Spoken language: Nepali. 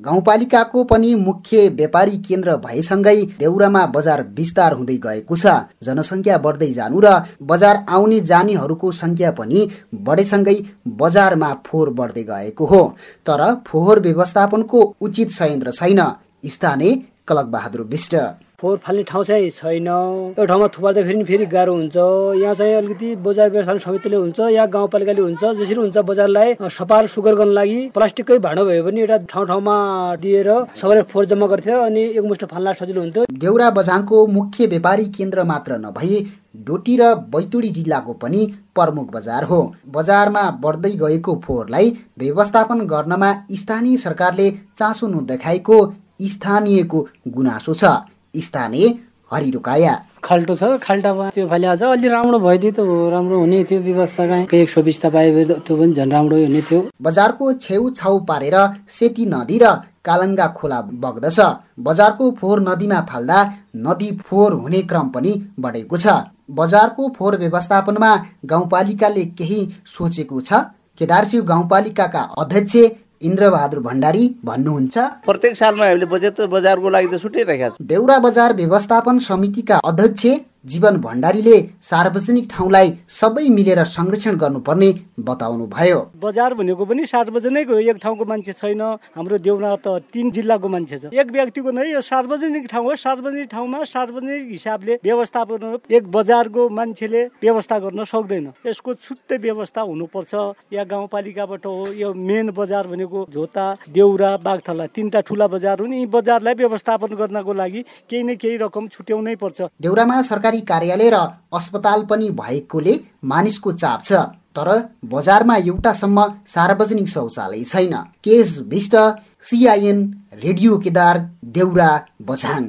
गाउँपालिकाको पनि मुख्य व्यापारी केन्द्र भएसँगै देउरामा बजार विस्तार हुँदै गएको छ। जनसङ्ख्या बढ्दै जानु र बजार आउने जानेहरूको सङ्ख्या पनि बढेसँगै बजारमा फोहोर बढ्दै गएको हो। तर फोहोर व्यवस्थापनको उचित संयन्त्र छैन। स्थानीय कलक बहादुर विष्ट। फोहोर फाल्ने ठाउँ चाहिँ छैन। यो ठाउँमा थुपार्दा फेरि फेरि गाह्रो हुन्छ। यहाँ चाहिँ अलिकति बजार व्यवस्थापन समितिले हुन्छ या गाउँपालिकाले हुन्छ जसरी हुन्छ बजारलाई सफा सुगर गर्नको लागि प्लास्टिककै भाँडो भए पनि एउटा ठाउँ ठाउँमा दिएर सबैले फोहोर जम्मा गर्थ्यो अनि एकमुष्ट फाल्न सजिलो हुन्थ्यो। देउरा बझाङको मुख्य व्यापारी केन्द्र मात्र नभई डोटी र बैतुडी जिल्लाको पनि प्रमुख बजार हो। बजारमा बढ्दै गएको फोहोरलाई व्यवस्थापन गर्नमा स्थानीय सरकारले चासो नदेखाएको स्थानीयको गुनासो छ। स्थानीय हरिरुकाया खाल्टो छ खाल्टामा त्यो फाले अझ अलि राम्रो भइदियो त राम्रो हुने थियो व्यवस्था कहीँ। एक सुविस्ता पाए त्यो पनि झन् राम्रो हुने थियो। बजारको छेउछाउ पारेर सेती नदी र कालङ्गा खोला बग्दछ। बजारको फोहोर नदीमा फाल्दा नदी फोहोर हुने क्रम पनि बढेको छ। बजारको फोहोर व्यवस्थापनमा गाउँपालिकाले केही सोचेको छ? केदारसिंह गाउँपालिकाका अध्यक्ष इन्द्रबहादुर भण्डारी भन्नुहुन्छ। प्रत्येक सालमा हामीले बजेट बजारको लागि त छुट्याइरहेका छौँ। देउरा बजार व्यवस्थापन समितिका अध्यक्ष जीवन भण्डारीले सार्वजनिक ठाउँलाई सबै मिलेर संरक्षण गर्नुपर्ने बताउनु भयो बजार भनेको पनि सार्वजनिक हो एक ठाउँको मान्छे छैन हाम्रो देउरा त तिन जिल्लाको मान्छे छ। एक व्यक्तिको नै यो सार्वजनिक ठाउँ हो सार्वजनिक ठाउँमा सार्वजनिक हिसाबले व्यवस्थापन एक बजारको मान्छेले व्यवस्था गर्न सक्दैन। यसको छुट्टै व्यवस्था हुनुपर्छ। या गाउँपालिकाबाट हो यो मेन बजार भनेको झोता देउरा बागथला तिनवटा ठुला बजार हुन् यी बजारलाई व्यवस्थापन गर्नको लागि केही न केही रकम छुट्याउनै पर्छ। देउरामा सरकारी सरकारी कार्यालय र अस्पताल पनि भएकोले मानिसको चाप छ तर बजारमा एउटासम्म सार्वजनिक शौचालय छैन। Kesh Bista CIN radio Kedar Deura Bajhang.